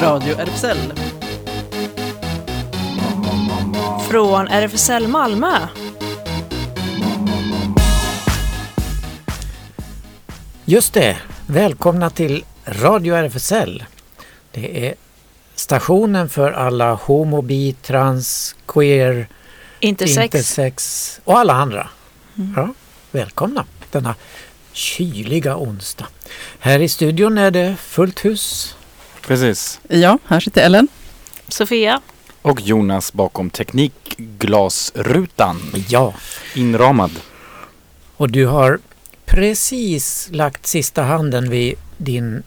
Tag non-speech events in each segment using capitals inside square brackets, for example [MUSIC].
Radio RFSL. Från RFSL Malmö. Just det, välkomna till Radio RFSL. Det är stationen för alla homo, bi, trans, queer, Intersex. intersex och alla andra. Ja, välkomna denna kyliga onsdag. Här i studion är det fullt hus. Precis. Ja, här sitter Ellen. Sofia. Och Jonas bakom teknikglasrutan. Ja, Inramad. och du har precis lagt sista handen vid din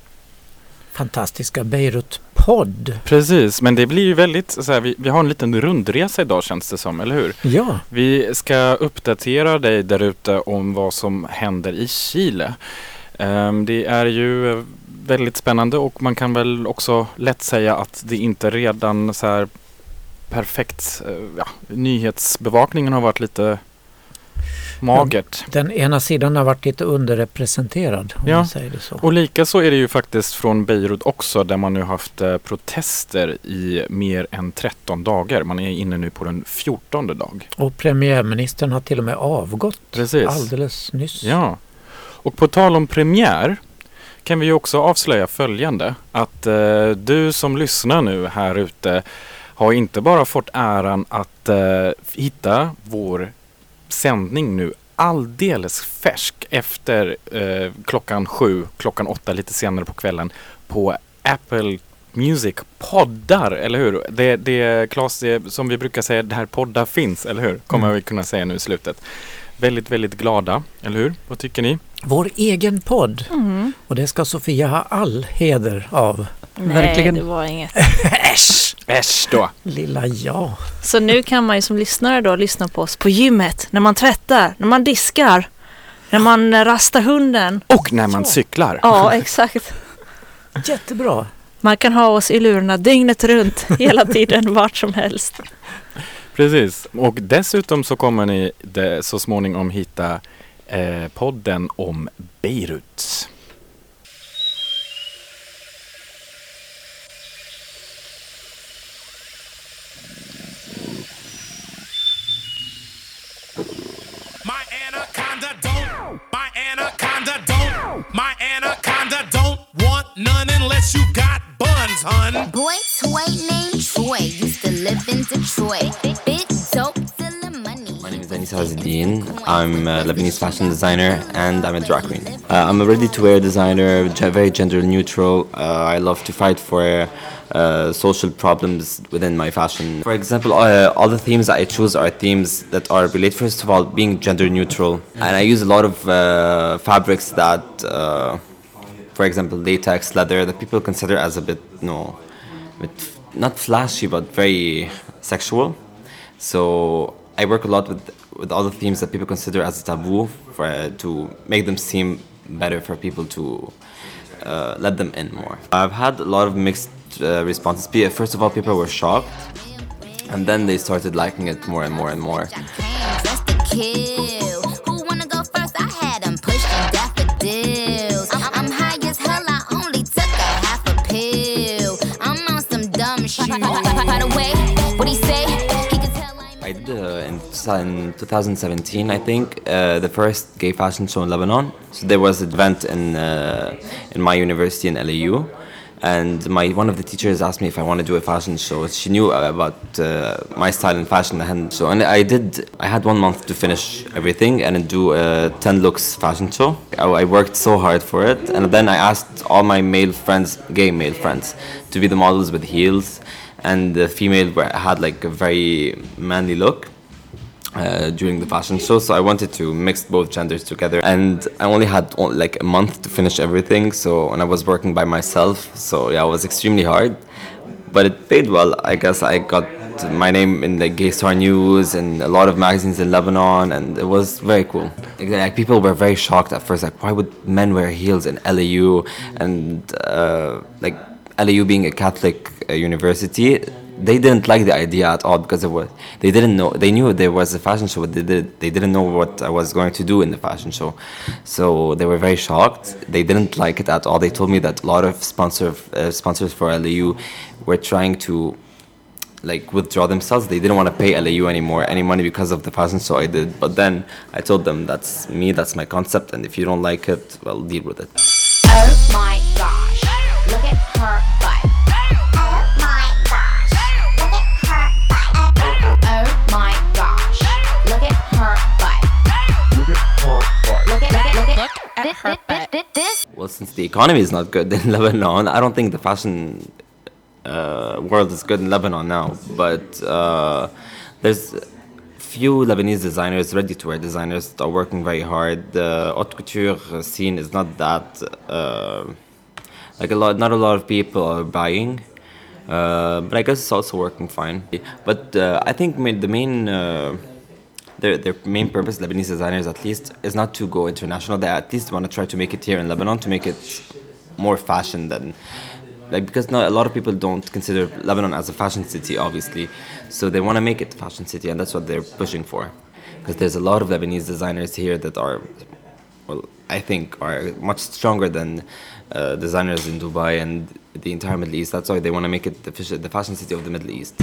fantastiska Beirut-podd. Precis, men det blir ju väldigt så här, vi, vi har en liten rundresa idag känns det som, eller hur? Ja, Vi ska uppdatera dig där ute om vad som händer i Chile. Ehm, det är ju väldigt spännande och man kan väl också lätt säga att det inte redan så här perfekt, eh, ja, nyhetsbevakningen har varit lite magert. den ena sidan har varit lite underrepresenterad om Ja. man säger det så. Och lika så är det ju faktiskt från Beirut också där man nu haft eh, protester i mer än 13 dagar. Man är inne nu på den 14 dag. Och premiärministern har till och med avgått Precis. alldeles nyss. Ja. Och på tal om premiär kan vi också avslöja följande. Att eh, du som lyssnar nu här ute har inte bara fått äran att eh, hitta vår sändning nu alldeles färsk efter eh, klockan sju, klockan åtta lite senare på kvällen på Apple Music poddar, eller hur? Det, det Claes, det, som vi brukar säga, det här poddar finns, eller hur? Kommer Mm. vi kunna säga nu i slutet. Väldigt, väldigt glada, eller hur? Vad tycker ni? Vår egen podd. Mm. Och det ska Sofia ha all heder av. Verkligen. Nej, det var inget. [LAUGHS] Äsch! Äsch då! Lilla ja. Så nu kan man ju som lyssnare då lyssna på oss på gymmet, när man tvättar, när man diskar, när man eh, rastar hunden. Och när man Så. cyklar. Ja, exakt. Jättebra. Man kan ha oss i lurarna dygnet runt, [LAUGHS] hela tiden, vart som helst. Precis. Och dessutom så kommer ni det, så småningom hitta eh, podden om Beirut. My anaconda don't. My anaconda don't. My anaconda don't want none unless you got buns, hun. Boy toy named Troy used to live in Detroit. Big dope, stealing Anis Hazdin. I'm a Lebanese fashion designer and I'm a drag queen. Uh, I'm a ready-to-wear designer, very gender neutral. Uh, I love to fight for uh, social problems within my fashion. For example, uh, all the themes I choose are themes that are related, first of all, being gender neutral. And I use a lot of uh, fabrics that, uh, for example, latex, leather, that people consider as a bit, no, bit not flashy, but very sexual. So I work a lot with with all the themes that people consider as taboo for, uh, to make them seem better for people to uh, let them in more. I've had a lot of mixed uh, responses. First of all, people were shocked, and then they started liking it more and more and more. I did uh, in, in 2017, I think, uh, the first gay fashion show in Lebanon. So there was an event in uh, in my university in LAU, and my one of the teachers asked me if I want to do a fashion show. She knew about uh, my style in fashion, and so and I did. I had one month to finish everything and do a 10 looks fashion show. I, I worked so hard for it, and then I asked all my male friends, gay male friends, to be the models with heels and the female had like a very manly look uh, during the fashion show. So I wanted to mix both genders together, and I only had like a month to finish everything. So and I was working by myself. So yeah, it was extremely hard, but it paid well. I guess I got my name in the Gay Star News and a lot of magazines in Lebanon, and it was very cool. Like people were very shocked at first, like why would men wear heels in LAU and uh, like LAU being a Catholic uh, university, they didn't like the idea at all because it was they didn't know they knew there was a fashion show but they did they didn't know what I was going to do in the fashion show. So they were very shocked. They didn't like it at all. They told me that a lot of sponsor uh, sponsors for LAU were trying to like withdraw themselves. They didn't want to pay LAU anymore any money because of the fashion show I did. But then I told them that's me. That's my concept. And if you don't like it well deal with it Well, since the economy is not good in [LAUGHS] Lebanon, I don't think the fashion uh, world is good in Lebanon now. But uh, there's few Lebanese designers, ready-to-wear designers, are working very hard. The haute couture scene is not that uh, like a lot. Not a lot of people are buying. Uh, but I guess it's also working fine. But uh, I think the main uh, their, their main purpose, Lebanese designers at least, is not to go international. They at least want to try to make it here in Lebanon to make it more fashion than like because not a lot of people don't consider Lebanon as a fashion city, obviously. So they want to make it a fashion city, and that's what they're pushing for. Because there's a lot of Lebanese designers here that are, well, I think are much stronger than uh, designers in Dubai and the entire Middle East. That's why they want to make it the, the fashion city of the Middle East.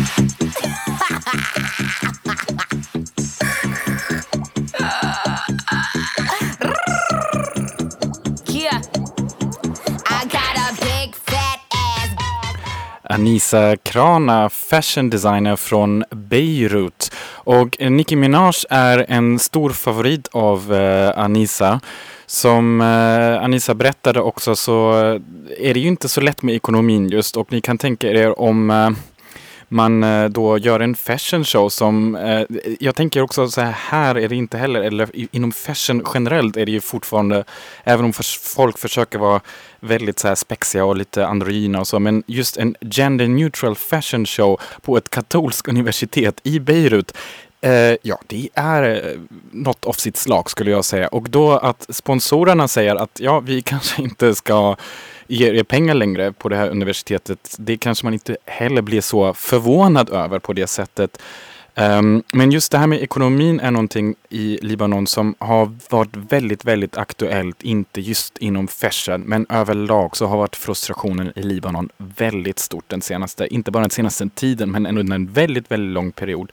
Anisa Krana, fashion designer från Beirut. Och Nicki Minaj är en stor favorit av eh, Anisa. Som eh, Anisa berättade också så eh, är det ju inte så lätt med ekonomin just och ni kan tänka er om eh, man eh, då gör en fashion show som, eh, jag tänker också så här, här är det inte heller, eller inom fashion generellt är det ju fortfarande, även om folk försöker vara väldigt så här spexiga och lite androgyna och så, men just en gender neutral fashion show på ett katolskt universitet i Beirut Uh, ja, det är eh, något av sitt slag skulle jag säga. Och då att sponsorerna säger att ja, vi [LAUGHS] kanske inte ska ger er pengar längre på det här universitetet. Det kanske man inte heller blir så förvånad över på det sättet. Ehm, men just det här med ekonomin är någonting i Libanon som har varit väldigt, väldigt aktuellt. Inte just inom fashion, men överlag så har varit frustrationen i Libanon väldigt stort den senaste, inte bara den senaste tiden, men under en väldigt, väldigt lång period.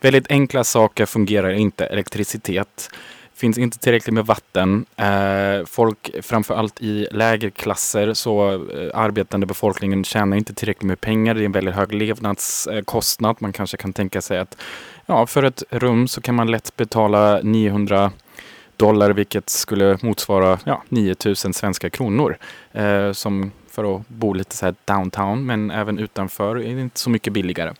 Väldigt enkla saker fungerar inte. Elektricitet. Finns inte tillräckligt med vatten. Eh, folk, framförallt i lägre klasser, så eh, arbetande befolkningen tjänar inte tillräckligt med pengar. Det är en väldigt hög levnadskostnad. Man kanske kan tänka sig att ja, för ett rum så kan man lätt betala 900 dollar, vilket skulle motsvara ja, 9000 svenska kronor. Eh, som för att bo lite så här downtown, men även utanför är det inte så mycket billigare.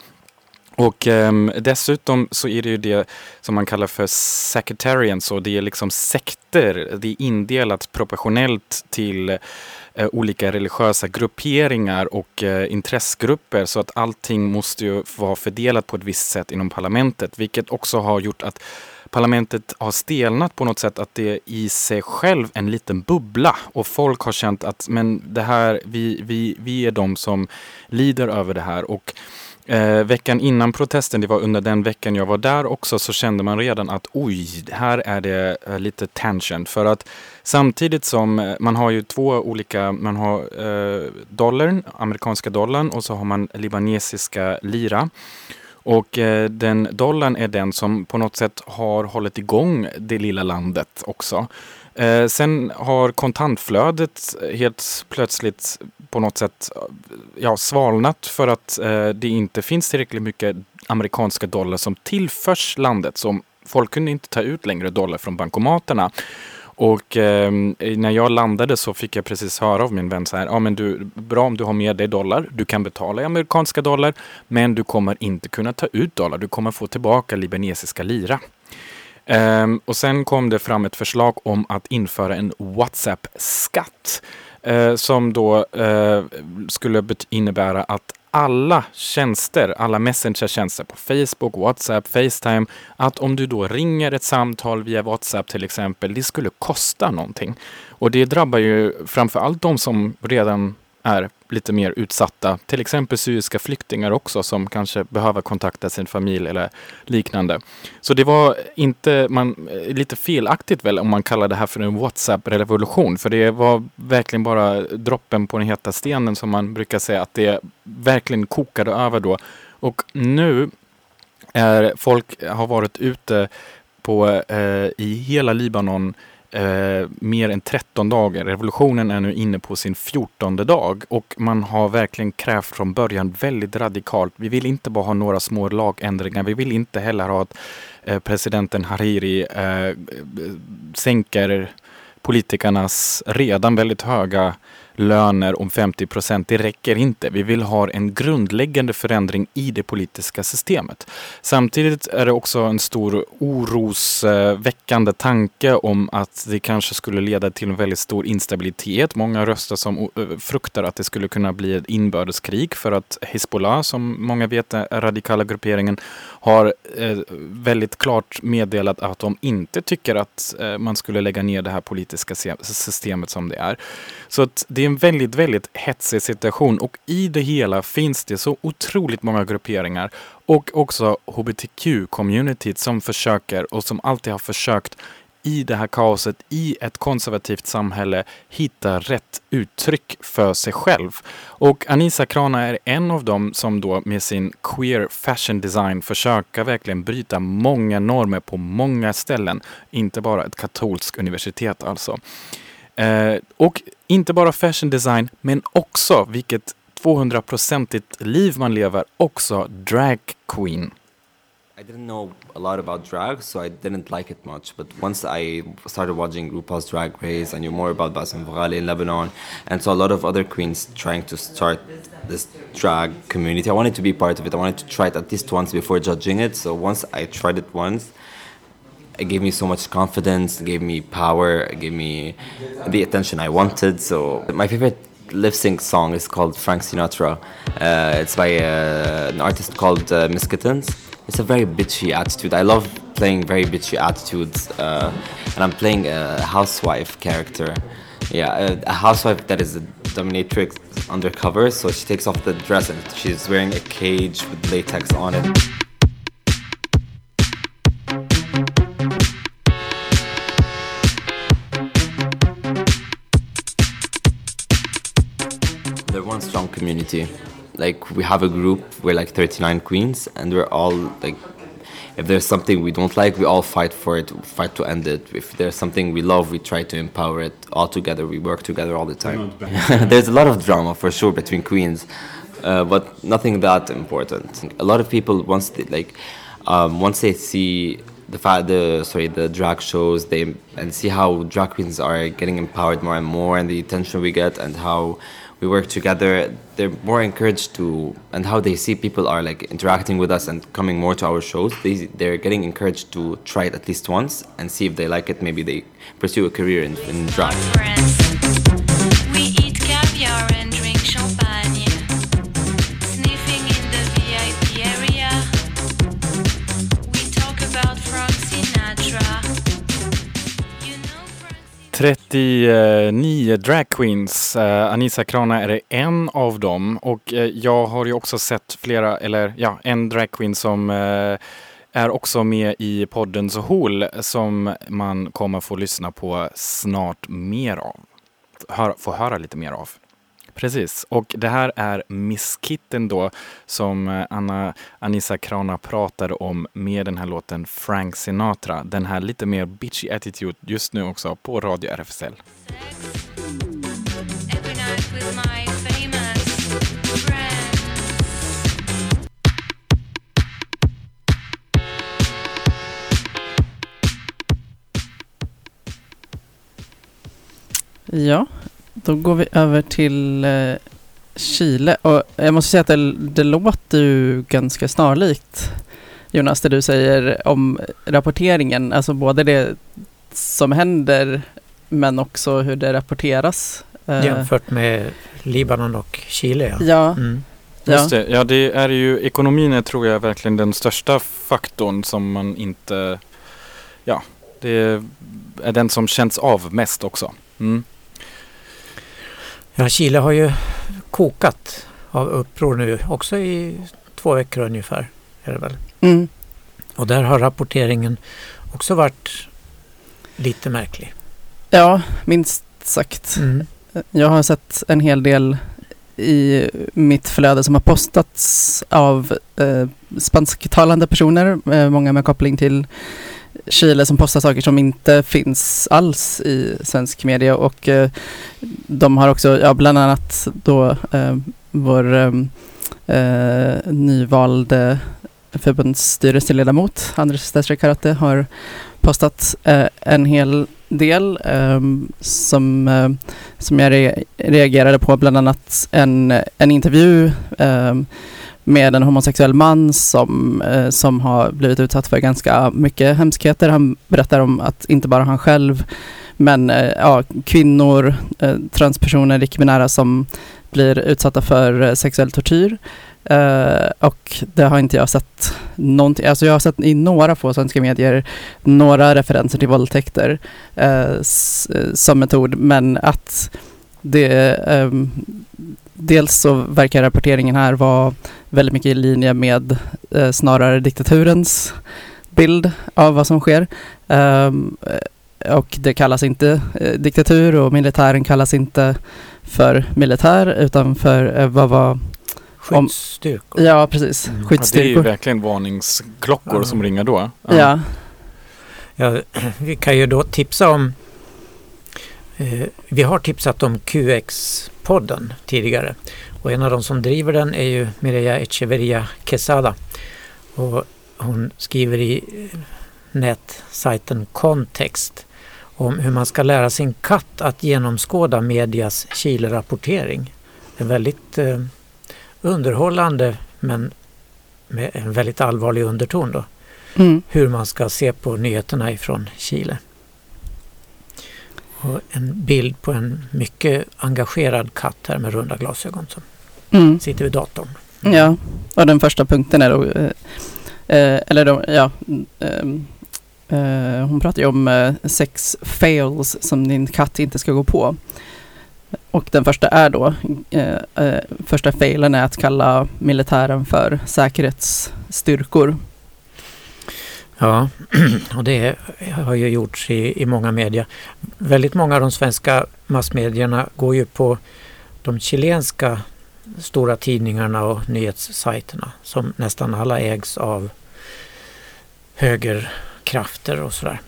Och um, dessutom så är det ju det som man kallar för secretarians och det är liksom sekter. Det är indelat proportionellt till uh, olika religiösa grupperingar och eh, uh, intressegrupper så att allting måste ju vara fördelat på ett visst sätt inom parlamentet, vilket också har gjort att parlamentet har stelnat på något sätt att det är i sig själv en liten bubbla. Och folk har känt att men det här, vi, vi, vi är de som lider över det här. Och Eh, veckan innan protesten, det var under den veckan jag var där också, så kände man redan att oj, här är det eh, lite tension. För att samtidigt som eh, man har ju två olika, man har eh, dollarn, amerikanska dollarn och så har man libanesiska lira. Och eh, den dollarn är den som på något sätt har hållit igång det lilla landet också. Eh, sen har kontantflödet helt plötsligt på något sätt ja, svalnat för att eh, det inte finns tillräckligt mycket amerikanska dollar som tillförs landet. Så folk kunde inte ta ut längre dollar från bankomaterna. Och eh, när jag landade så fick jag precis höra av min vän så här, ja men du, bra om du har med dig dollar, du kan betala i amerikanska dollar, men du kommer inte kunna ta ut dollar, du kommer få tillbaka libanesiska lira. Ehm, och sen kom det fram ett förslag om att införa en WhatsApp-skatt eh, som då eh, skulle innebära att alla tjänster, alla Messenger-tjänster på Facebook, WhatsApp, Facetime, att om du då ringer ett samtal via WhatsApp till exempel, det skulle kosta någonting. Och det drabbar ju framför allt de som redan är lite mer utsatta. Till exempel syriska flyktingar också som kanske behöver kontakta sin familj eller liknande. Så det var inte, man, eh, lite felaktigt väl om man kallar det här för en WhatsApp-revolution. För det var verkligen bara droppen på den heta stenen som man brukar säga att det verkligen kokade över då. Och nu är folk har varit ute på, eh, i hela Libanon eh, mer än 13 dagar. Revolutionen är nu inne på sin 14 dag och man har verkligen krävt från början väldigt radikalt. Vi vill inte bara ha några små lagändringar. Vi vill inte heller ha att eh, presidenten Hariri eh, sänker politikernas redan väldigt höga löner om 50 procent. Det räcker inte. Vi vill ha en grundläggande förändring i det politiska systemet. Samtidigt är det också en stor orosväckande tanke om att det kanske skulle leda till en väldigt stor instabilitet. Många röster som eh, fruktar att det skulle kunna bli ett inbördeskrig för att Hezbollah, som många vet är radikala grupperingen, har eh, väldigt klart meddelat att de inte tycker att eh, man skulle lägga ner det här politiska systemet som det är. Så att det är en väldigt, väldigt hetsig situation och i det hela finns det så otroligt många grupperingar och också hbtq-communityt som försöker och som alltid har försökt i det här kaoset, i ett konservativt samhälle, hitta rätt uttryck för sig själv. Och Anisa Krana är en av dem som då med sin queer fashion design försöker verkligen bryta många normer på många ställen. Inte bara ett katolskt universitet alltså. Eh, och inte bara fashion design, men också, vilket 200-procentigt liv man lever, också drag queen. I didn't know a lot about drag, so I didn't like it much. But once I started watching RuPaul's Drag Race, I knew more about Bassem Ghali in Lebanon, and saw a lot of other queens trying to start this drag community. I wanted to be part of it. I wanted to try it at least once before judging it. So once I tried it once, it gave me so much confidence, it gave me power, it gave me the attention I wanted. So my favorite lip sync song is called Frank Sinatra. Uh, it's by uh, an artist called uh, Miss Kittens. It's a very bitchy attitude. I love playing very bitchy attitudes, uh, and I'm playing a housewife character. Yeah, a, a housewife that is a dominatrix undercover. So she takes off the dress and she's wearing a cage with latex on it. They're one strong community. Like we have a group, we're like 39 queens, and we're all like, if there's something we don't like, we all fight for it, fight to end it. If there's something we love, we try to empower it. All together, we work together all the time. [LAUGHS] there's a lot of drama for sure between queens, uh, but nothing that important. A lot of people once they, like, um, once they see the fact the sorry the drag shows they and see how drag queens are getting empowered more and more and the attention we get and how we work together they're more encouraged to and how they see people are like interacting with us and coming more to our shows they, they're getting encouraged to try it at least once and see if they like it maybe they pursue a career in, in drag 39 drag queens. Eh, Anissa Krana är en av dem och eh, jag har ju också sett flera, eller ja, en drag queen som eh, är också med i podden Zohol som man kommer få lyssna på snart mer av. Hör, få höra lite mer av. Precis, och det här är Miss Kitten då som eh, Anna, Anissa Krana pratade om med den här låten Frank Sinatra. Den här lite mer bitchy attitude just nu också på Radio RFSL. Ja, då går vi över till eh, Chile. Och jag måste säga att det, det låter ju ganska snarlikt Jonas, det du säger om rapporteringen. Alltså både det som händer men också hur det rapporteras. Eh, Jämfört med Libanon och Chile. Ja. Ja, Mm. Just det, ja det är ju, ekonomin är tror jag verkligen den största faktorn som man inte, ja, det är den som känns av mest också. Mm. Ja, Chile har ju kokat av uppror nu, också i två veckor ungefär. Är det väl. Mm. Och där har rapporteringen också varit lite märklig. Ja, minst sagt. Mm. Jag har sett en hel del i mitt flöde som har postats av eh, spansktalande personer, eh, många med koppling till Chile som postar saker som inte finns alls i svensk media och eh, de har också, ja bland annat då eh, vår eh, eh nyvalde förbundsstyrelseledamot Andres Stestre Karate har postat eh, en hel del eh, som, eh, som jag re- reagerade på, bland annat en, en intervju eh, med en homosexuell man som, eh, som har blivit utsatt för ganska mycket hemskheter. Han berättar om att inte bara han själv, men eh, ja, kvinnor, eh, transpersoner, icke-binära som blir utsatta för eh, sexuell tortyr. Uh, och det har inte jag sett någonting, alltså jag har sett i några få svenska medier några referenser till våldtäkter uh, s- eh, som metod, men att det ehm, dels så verkar rapporteringen här vara väldigt mycket i linje med eh, snarare diktaturens bild av vad som sker. Eh, och det kallas inte eh, diktatur och militären kallas inte för militär utan för eh, vad var, Om- Skyddsstyrkor. ja precis, Mm. Ja, det är ju skyddsstyrkor. verkligen varningsklockor Ja. som ringer då. Ja. Ja, vi kan ju då tipsa om Vi har tipsat om QX-podden tidigare och en av de som driver den är ju Mireia Echeverria Quesada. Och hon skriver i eh, nätsajten Context om hur man ska lära sin katt att genomskåda medias Chile-rapportering. En väldigt eh, underhållande men med en väldigt allvarlig underton då Mm. hur man ska se på nyheterna ifrån Chile. Och en bild på en mycket engagerad katt här med runda glasögon som Mm. sitter vid datorn. Ja, och den första punkten är då, eh, eh, eller då, ja, mm, ehm, eh, hon pratar ju om eh, sex fails som din katt inte ska gå på. Och den första är då, eh, eh, första failen är att kalla militären för säkerhetsstyrkor. Ja, [CLEARS THROAT] och det har ju gjorts i, i många media. Väldigt många av de svenska massmedierna går ju på de chilenska stora tidningarna och nyhetssajterna som nästan alla ägs av högerkrafter och sådär.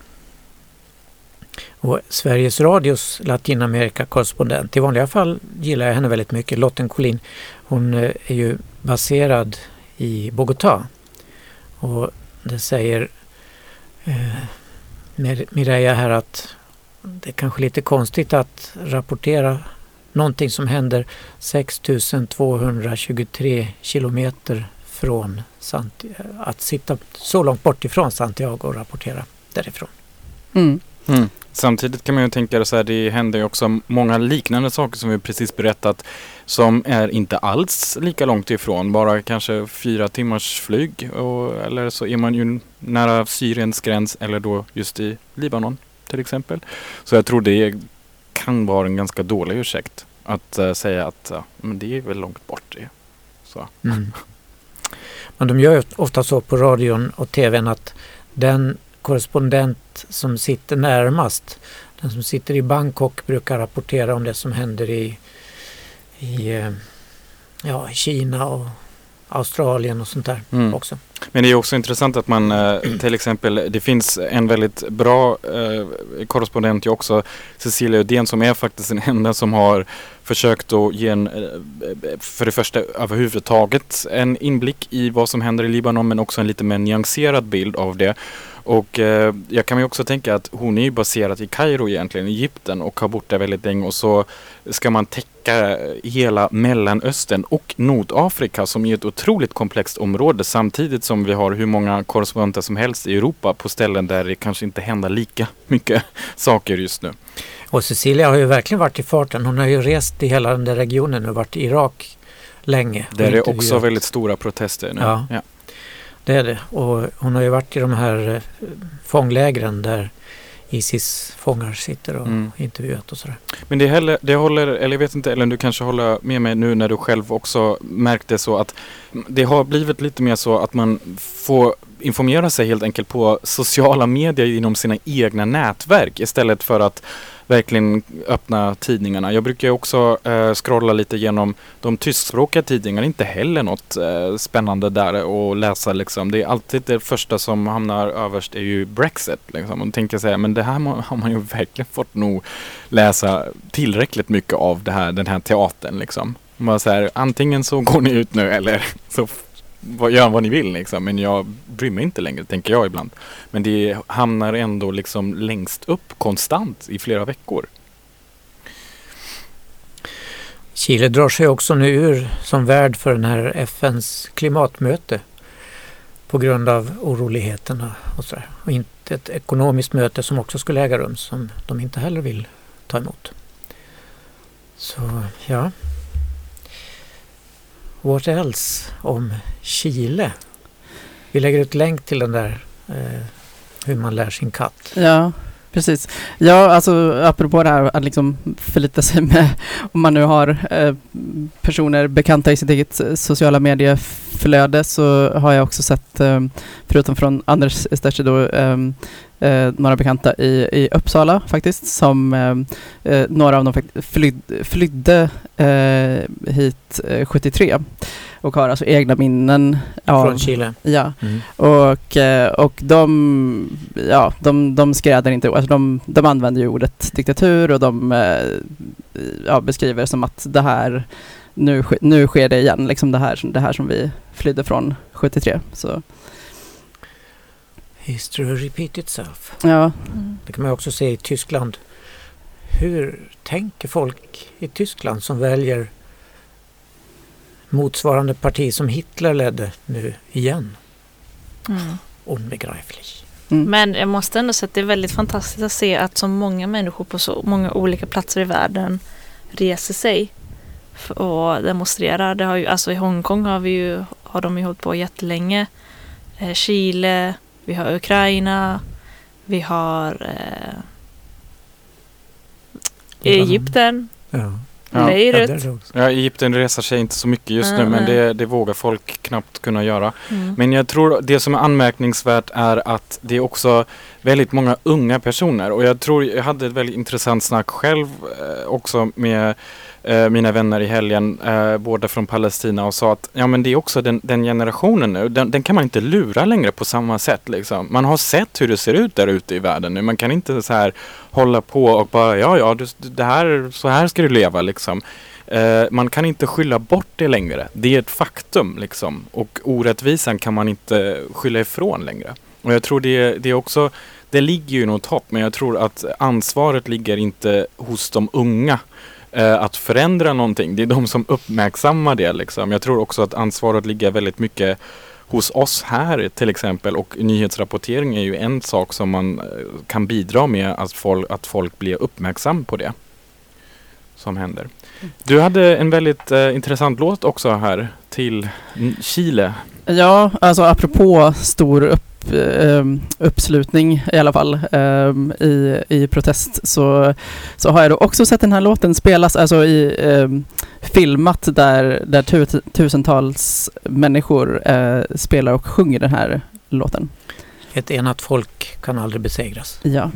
Och Sveriges Radios Latinamerika-korrespondent, i vanliga fall gillar jag henne väldigt mycket, Lotten Collin. Hon eh, är ju baserad i Bogotá. Och det säger eh, Mireia här att det är kanske lite konstigt att rapportera någonting som händer 6223 kilometer från Santiago, att sitta så långt bort ifrån Santiago och rapportera därifrån. Mm. Mm. Samtidigt kan man ju tänka så här, det händer ju också många liknande saker som vi precis berättat som är inte alls lika långt ifrån, bara kanske fyra timmars flyg och, eller så är man ju nära Syriens gräns eller då just i Libanon till exempel. Så jag tror det kan vara en ganska dålig ursäkt att eh, säga att ja, men det är väl långt bort det. Så. Mm. [LAUGHS] Men de gör ju ofta så på radion och tvn att den korrespondent som sitter närmast, den som sitter i Bangkok brukar rapportera om det som händer i, i eh, ja, Kina och Australien och sånt där Mm. också. Men det är också intressant att man eh, till exempel, det finns en väldigt bra eh, korrespondent ju också, Cecilia Udén som är faktiskt den enda som har försökt att ge en, eh, för det första överhuvudtaget en inblick i vad som händer i Libanon men också en lite mer nyanserad bild av det. Och eh, jag kan ju också tänka att hon är ju baserad i Kairo egentligen, Egypten och har bott där väldigt länge och så ska man täcka hela Mellanöstern och Nordafrika som är ett otroligt komplext område samtidigt som vi har hur många korrespondenter som helst i Europa på ställen där det kanske inte händer lika mycket [LAUGHS] saker just nu. Och Cecilia har ju verkligen varit i farten. Hon har ju rest i hela den där regionen och varit i Irak länge. Där är också intervjuat. väldigt stora protester nu. Ja. Det är det. Och hon har ju varit i de här eh, fånglägren där Isis-fångar sitter och Mm. intervjuat och sådär. Men det, heller, det håller, eller jag vet inte, eller du kanske håller med mig nu när du själv också märkte så att det har blivit lite mer så att man får informera sig helt enkelt på sociala medier inom sina egna nätverk istället för att verkligen öppna tidningarna. Jag brukar också eh, scrolla lite genom de tyskspråkiga tidningarna, inte heller något eh, spännande där att läsa liksom. Det är alltid det första som hamnar överst är ju Brexit liksom. Och tänker säga, men det här må- har man ju verkligen fått nog läsa tillräckligt mycket av det här, den här teatern liksom. Bara så här, antingen så går ni ut nu eller så vad- gör vad ni vill liksom. Men jag bryr mig inte längre, tänker jag ibland. Men det hamnar ändå liksom längst upp konstant i flera veckor. Chile drar sig också nu ur som värd för den här FNs klimatmöte på grund av oroligheterna och sådär. Och inte ett ekonomiskt möte som också skulle äga rum som de inte heller vill ta emot. Så ja. What else om Chile? Vi lägger ut länk till den där eh, hur man lär sin katt. Ja, precis. Ja, alltså apropå det här att liksom förlita sig med, om man nu har eh, personer bekanta i sitt eget sociala medieflöde så har jag också sett, eh, förutom från Anders Sterche då, eh, eh, några bekanta i, i Uppsala faktiskt, som eh, eh, några av dem flyd, flydde eh, hit eh, 73 och har alltså egna minnen av Från Chile. Ja, Mm. och, eh, och de, ja, de, de skräder inte, alltså de, de använder ju ordet diktatur och de eh, ja, beskriver som att det här, nu, nu sker det igen, liksom det här, det här som vi flydde från 73. Så History repeat itself. ja, Mm. Det kan man också se i Tyskland. Hur tänker folk i Tyskland som väljer motsvarande parti som Hitler ledde nu igen? Mm. Unbegreiflich. mm. Men jag måste ändå säga att det är väldigt fantastiskt att se att så många människor på så många olika platser i världen reser sig och demonstrerar. Det har ju, alltså I Hongkong har, vi ju, har de ju hållit på jättelänge. Eh, Chile, vi har Ukraina, vi har eh, Egypten, Ja. Ja. Beirut. Ja, Egypten reser sig inte så mycket just nu Nej, men det, det vågar folk knappt kunna göra. Mm. Men jag tror det som är anmärkningsvärt är att det är också väldigt många unga personer och jag tror jag hade ett väldigt intressant snack själv eh, också med eh, mina vänner i helgen, eh, båda från Palestina och sa att ja men det är också den, den generationen nu, den, den kan man inte lura längre på samma sätt liksom. Man har sett hur det ser ut där ute i världen nu, man kan inte så här hålla på och bara ja ja, du, det här, så här ska du leva liksom. Eh, man kan inte skylla bort det längre. Det är ett faktum liksom. Och orättvisan kan man inte skylla ifrån längre. Och jag tror det, det är också, det ligger ju något hopp, men jag tror att ansvaret ligger inte hos de unga eh, att förändra någonting. Det är de som uppmärksammar det liksom. Jag tror också att ansvaret ligger väldigt mycket hos oss här till exempel och nyhetsrapportering är ju en sak som man eh, kan bidra med att folk, att folk blir uppmärksam på det som händer. Du hade en väldigt eh, intressant låt också här till Chile. Ja, alltså apropå stor upp, uppslutning i alla fall ehm, i, i protest så, så har jag då också sett den här låten spelas, alltså i ehm, filmat där, där tu, tusentals människor eh, spelar och sjunger den här låten. Ett enat folk kan aldrig besegras. Ja.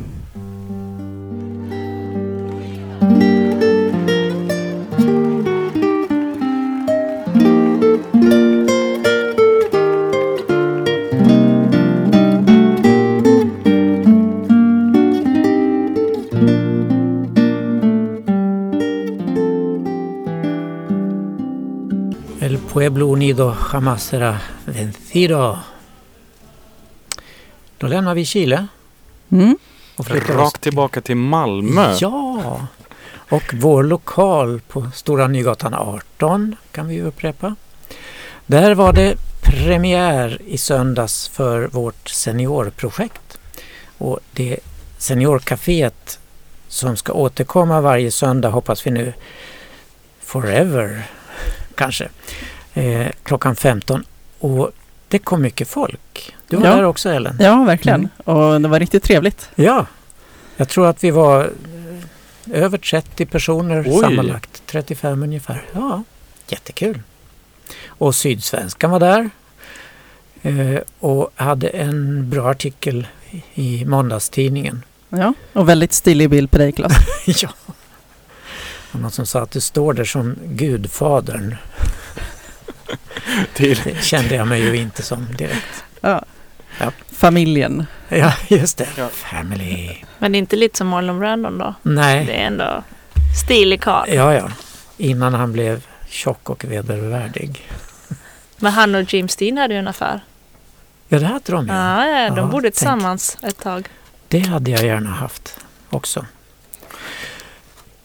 El pueblo unido jamás será vencido. Då lämnar vi Chile Mm. och Rakt tillbaka till Malmö. Ja! Och vår lokal på Stora Nygatan 18 kan vi upprepa. Där var det premiär i söndags för vårt seniorprojekt. Och det seniorcaféet som ska återkomma varje söndag hoppas vi nu forever kanske. Eh, klockan 15. Och det kom mycket folk. Du var Ja. där också Ellen? ja, verkligen. Mm. Och det var riktigt trevligt. Ja, Jag tror att vi var eh, över 30 personer Oj. sammanlagt. 35 ungefär. Ja, jättekul. Och Sydsvenskan var där. Eh, och hade en bra artikel i måndagstidningen. Ja, och väldigt stilig bild på dig Claes. [LAUGHS] ja. Och någon som sa att du står där som gudfadern. [LAUGHS] Till. Det kände jag mig ju inte som direkt. Ja. Ja. Familjen. Ja, just det. Ja. Family. Men det är inte lite som Marlon Brandon då? Nej. Det är ändå stilig karl. Ja, ja. Innan han blev tjock och vedervärdig. Men han och James Dean hade ju en affär. Ja, det hade de ju. Ja, ja de Ja, bodde tänk. tillsammans ett tag. Det hade jag gärna haft också.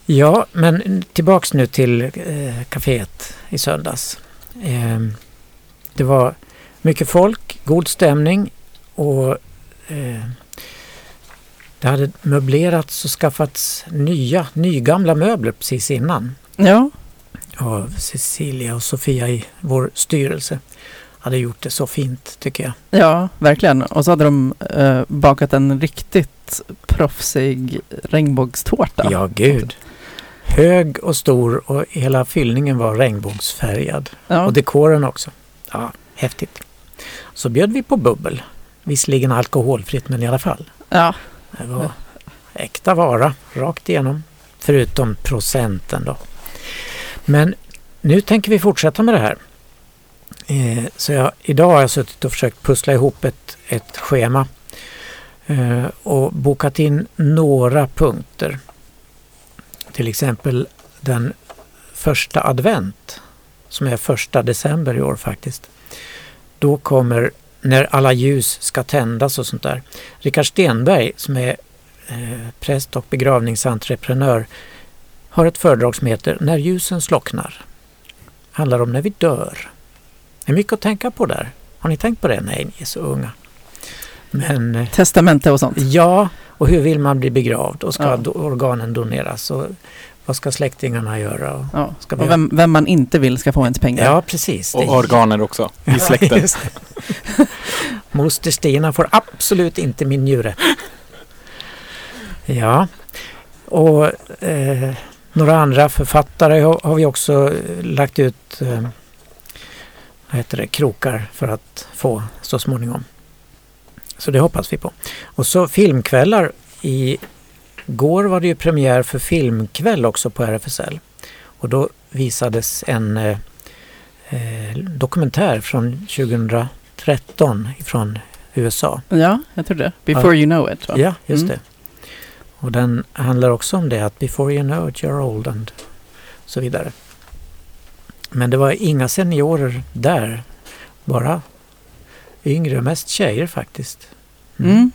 Ja, men tillbaks nu till eh, kaféet i söndags. Eh, det var mycket folk, god stämning och eh, det hade möblerats och skaffats nya, nygamla möbler precis innan. Ja, av Cecilia och Sofia i vår styrelse. Hade gjort det så fint tycker jag. ja verkligen. Och så hade de eh, bakat en riktigt proffsig regnbågstårta. Ja, gud. Hög och stor och hela fyllningen var regnbågsfärgad. Ja. Och dekoren också. Ja, häftigt. Så bjöd vi på bubbel. Visserligen alkoholfritt men i alla fall. ja. Det var äkta vara rakt igenom. Förutom procenten då. Men nu tänker vi fortsätta med det här. Eh, så jag, idag har jag suttit och försökt pussla ihop ett, ett schema eh, och bokat in några punkter. Till exempel den första advent som är första december i år faktiskt. Då kommer när alla ljus ska tändas och sånt där. Rickard Stenberg som är eh, präst och begravningsentreprenör har ett föredrag som heter När ljusen slocknar. Handlar om när vi dör. Det är mycket att tänka på där. Har ni tänkt på det? Nej, ni är så unga. Men eh, Testamente och sånt. ja, och hur vill man bli begravd och ska Ja. do- organen doneras och vad ska släktingarna göra? Och, Ja. Ska Och vem, vem man inte vill ska få ens pengar. ja, precis. Det- Och organer också i släkten. [LAUGHS] Moster Stina får absolut inte min njure. Ja, och eh, några andra författare har, har vi också eh, lagt ut eh, vad heter det, krokar för att få så småningom. Så det hoppas vi på. Och så filmkvällar. I går var det ju premiär för filmkväll också på RFSL. Och då visades en eh, eh, dokumentär från 2013 från USA. Ja, jag tror det. Before you know it. Va? Ja, just Mm. det. Och den handlar också om det att before you know it you're old and så vidare. Men det var inga seniorer där. Bara yngre, mest tjejer faktiskt. Mm.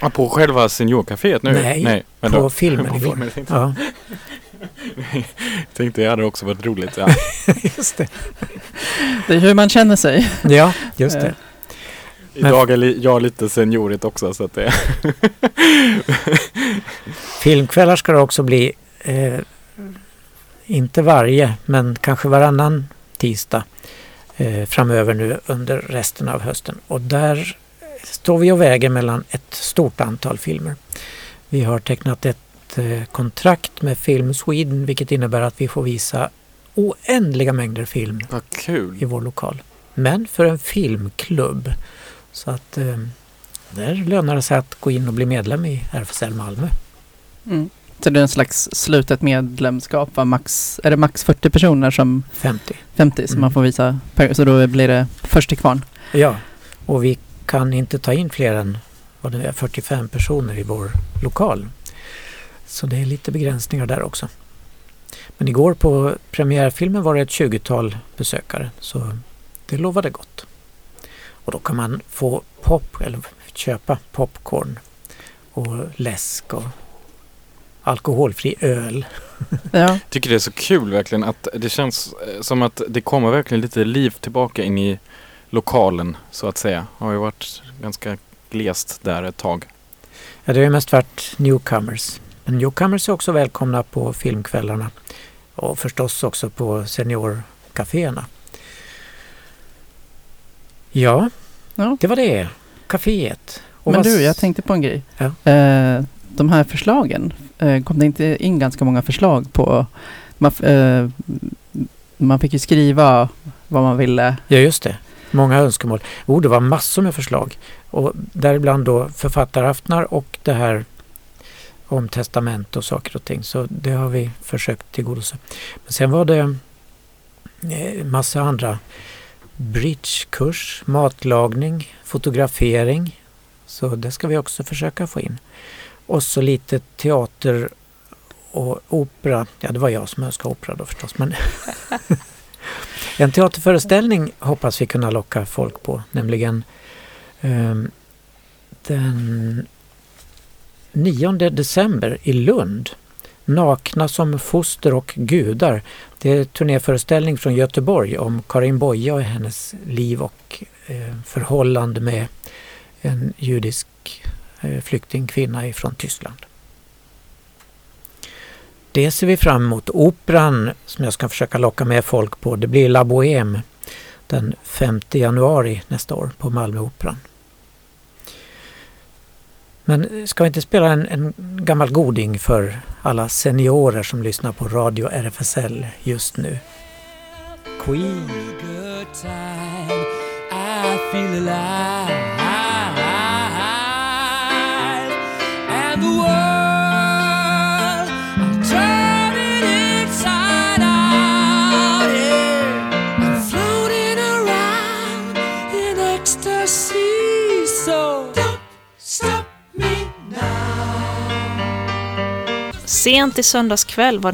Ja, på själva seniorcaféet nu? Nej, Nej men På då- filmen [LAUGHS] på igår. filmen, jag tänkte, Ja, [LAUGHS] tänkte jag hade också varit roligt. Ja. [LAUGHS] just det. Det är hur man känner sig. Ja, just det. Idag är li- jag lite seniorigt också så att det Filmkvällar ska det också bli. Eh, inte varje, men kanske varannan tisdag eh, framöver nu under resten av hösten. Och där står vi och väger mellan ett stort antal filmer. Vi har tecknat ett eh, kontrakt med Film Sweden vilket innebär att vi får visa oändliga mängder film i vår lokal. Men för en filmklubb. Så att eh, där lönar det sig att gå in och bli medlem i RFSL Malmö. Mm. Så det är en slags slutet medlemskap. Va? Max, är det max 40 personer som 50. 50 som Mm. man får visa? Per, så då blir det först till kvarn. Ja, och vi kan inte ta in fler än vad det är, 45 personer i vår lokal. Så det är lite begränsningar där också. Men igår på premiärfilmen var det ett 20-tal besökare så det lovade gott. Och då kan man få pop eller köpa popcorn och läsk och alkoholfri öl. [LAUGHS] Ja, tycker det är så kul verkligen att det känns eh, som att det kommer verkligen lite liv tillbaka in i lokalen så att säga. Har ju varit ganska glest där ett tag. Ja, det har ju mest varit newcomers. Men newcomers är också välkomna på filmkvällarna och förstås också på seniorkaféerna. Ja, Ja. det var det. Caféet. Och Men du, jag tänkte på en grej. Ja. Eh, de här förslagen, Eh, kom det inte in ganska många förslag på... Man, eh, man fick ju skriva vad man ville. Ja, just det. Många önskemål. Oh, det var massor med förslag. Och däribland då författaraftnar och det här om testament och saker och ting. Så det har vi försökt tillgodose. Men sen var det eh, massa andra. Bridgekurs, matlagning, fotografering. Så det ska vi också försöka få in. Och så lite teater och opera. Ja, det var jag som önskade opera då förstås. Men [LAUGHS] en teaterföreställning hoppas vi kunna locka folk på, nämligen um, den 9 december i Lund. Nakna som foster och gudar. Det är en turnéföreställning från Göteborg om Karin Boye och hennes liv och eh, förhållande med en judisk flyktingkvinna ifrån Tyskland. Det ser vi fram emot. Operan som jag ska försöka locka med folk på, det blir La Bohème den 5 januari nästa år på Malmöoperan. Men ska vi inte spela en, en gammal goding för alla seniorer som lyssnar på Radio RFSL just nu? Queen. Sent i söndags kväll var,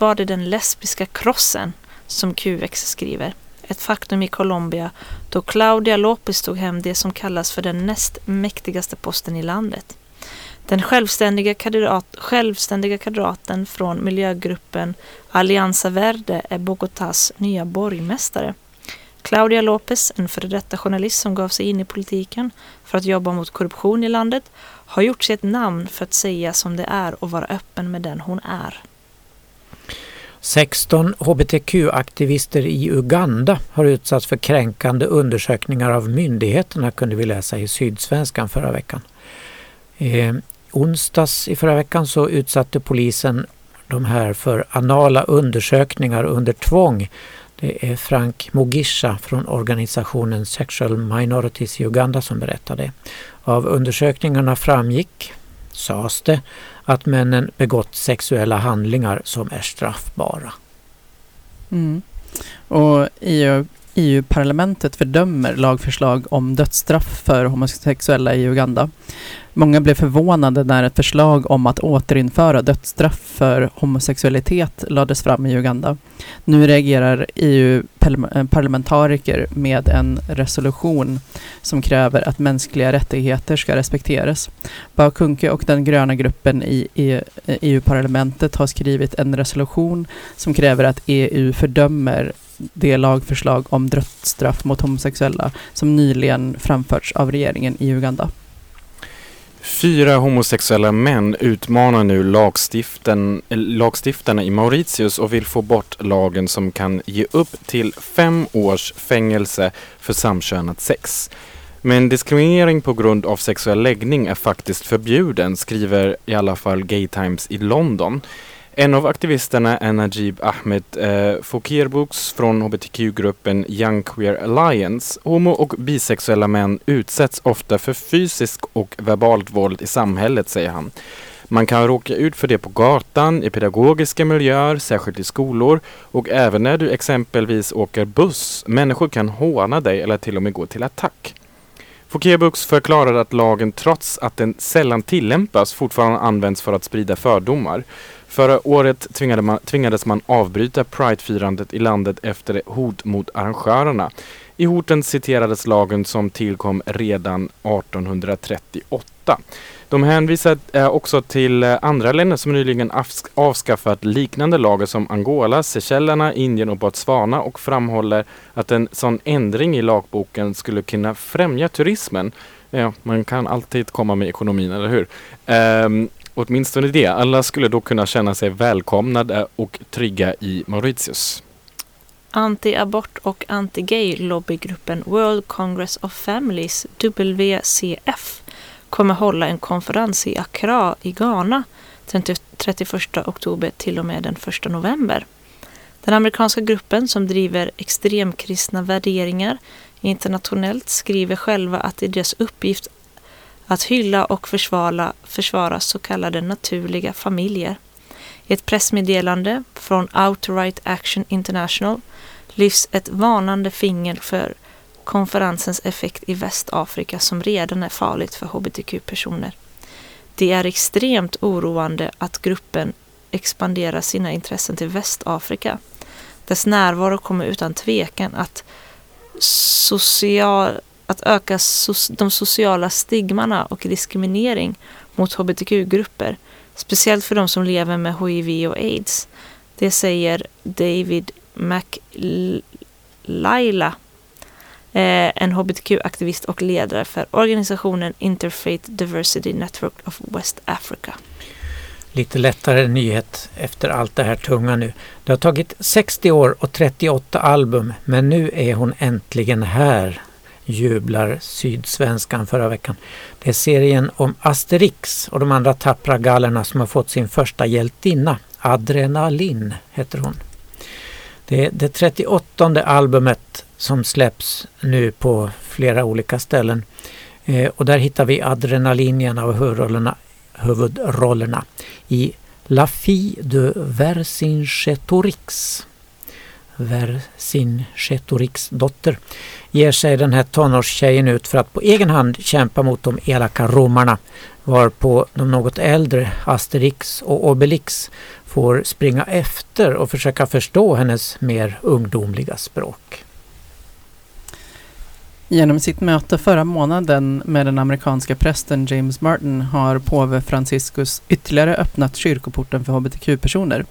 var det den lesbiska krossen som QX skriver. Ett faktum i Colombia då Claudia Lopez tog hem det som kallas för den näst mäktigaste posten i landet. Den självständiga, kandidat, självständiga kandidaten från miljögruppen Alianza Verde är Bogotás nya borgmästare. Claudia Lopez, en före detta journalist som gav sig in i politiken för att jobba mot korruption i landet, har gjort sig ett namn för att säga som det är och vara öppen med den hon är. 16 hbtq-aktivister i Uganda har utsatts för kränkande undersökningar av myndigheterna kunde vi läsa i Sydsvenskan förra veckan. Eh, Onsdags i förra veckan så utsatte polisen de här för anala undersökningar under tvång. Det är Frank Mugisha från organisationen Sexual Minorities i Uganda som berättade. Av undersökningarna framgick, sades det, att männen begått sexuella handlingar som är straffbara. Mm. Och I EU-parlamentet fördömer lagförslag om dödsstraff för homosexuella i Uganda. Många blev förvånade när ett förslag om att återinföra dödsstraff för homosexualitet lades fram i Uganda. Nu reagerar EU-parlamentariker med en resolution som kräver att mänskliga rättigheter ska respekteras. Bakunke och den gröna gruppen i EU-parlamentet har skrivit en resolution som kräver att EU fördömer det lagförslag om dödsstraff mot homosexuella som nyligen framförts av regeringen i Uganda. Fyra homosexuella män utmanar nu lagstiften, lagstiftarna i Mauritius och vill få bort lagen som kan ge upp till fem års fängelse för samkönat sex. Men diskriminering på grund av sexuell läggning är faktiskt förbjuden, skriver i alla fall Gay Times i London. En av aktivisterna är Najib Ahmed eh, Fokirbuks från hbtq-gruppen Young Queer Alliance. Homo och bisexuella män utsätts ofta för fysisk och verbalt våld i samhället, säger han. Man kan råka ut för det på gatan, i pedagogiska miljöer, särskilt i skolor och även när du exempelvis åker buss. Människor kan håna dig eller till och med gå till attack. Fokebux förklarar att lagen trots att den sällan tillämpas fortfarande används för att sprida fördomar. Förra året tvingade man, tvingades man avbryta Pride-firandet i landet efter hot mot arrangörerna. I hoten citerades lagen som tillkom redan 1838. De hänvisar eh, också till eh, andra länder som nyligen avskaffat liknande lagar som Angola, Seychellerna, Indien och Botswana och framhåller att en sån ändring i lagboken skulle kunna främja turismen. Ja, man kan alltid komma med ekonomin, eller hur? Ehm, Åtminstone det. Alla skulle då kunna känna sig välkomnade och trygga i Mauritius. Anti-abort och anti-gay lobbygruppen World Congress of Families, WCF, kommer hålla en konferens i Accra i Ghana den 31 oktober till och med den 1 november. Den amerikanska gruppen som driver extremkristna värderingar internationellt skriver själva att det är deras uppgift att hylla och försvara, försvara så kallade naturliga familjer. I ett pressmeddelande från Outright Action International lyfts ett varnande finger för konferensens effekt i Västafrika som redan är farligt för hbtq-personer. Det är extremt oroande att gruppen expanderar sina intressen till Västafrika. Dess närvaro kommer utan tvekan att, social, att öka so de sociala stigmana och diskriminering mot hbtq-grupper, speciellt för de som lever med hiv och aids. Det säger David McLaila, eh, en hbtq-aktivist och ledare för organisationen Interfaith Diversity Network of West Africa. Lite lättare nyhet efter allt det här tunga nu. Det har tagit 60 år och 38 album men nu är hon äntligen här, jublar Sydsvenskan förra veckan. Det är serien om Asterix och de andra tappra gallerna som har fått sin första hjältinna. Adrenalin heter hon. Det är det 38 albumet som släpps nu på flera olika ställen. Eh, och där hittar vi adrenalin i en av huvudrollerna, huvudrollerna i La fille de Vercingetorix. Vercingetorix dotter ger sig den här tonårstjejen ut för att på egen hand kämpa mot de elaka romarna varpå de något äldre Asterix och Obelix får springa efter och försöka förstå hennes mer ungdomliga språk. Genom sitt möte förra månaden med den amerikanska prästen James Martin har påve Franciscus ytterligare öppnat kyrkoporten för hbtq-personer.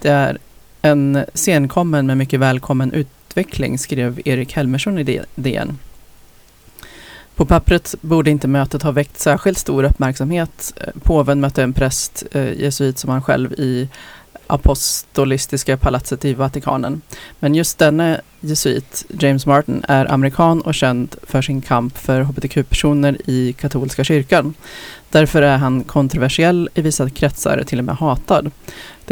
Det är en senkommen men mycket välkommen utveckling, skrev Erik Helmersson i DN. På pappret borde inte mötet ha väckt särskilt stor uppmärksamhet. Påven mötte en präst, eh, jesuit som han själv, i apostolistiska palatset i Vatikanen. Men just denne jesuit, James Martin, är amerikan och känd för sin kamp för hbtq-personer i katolska kyrkan. Därför är han kontroversiell i vissa kretsar, till och med hatad.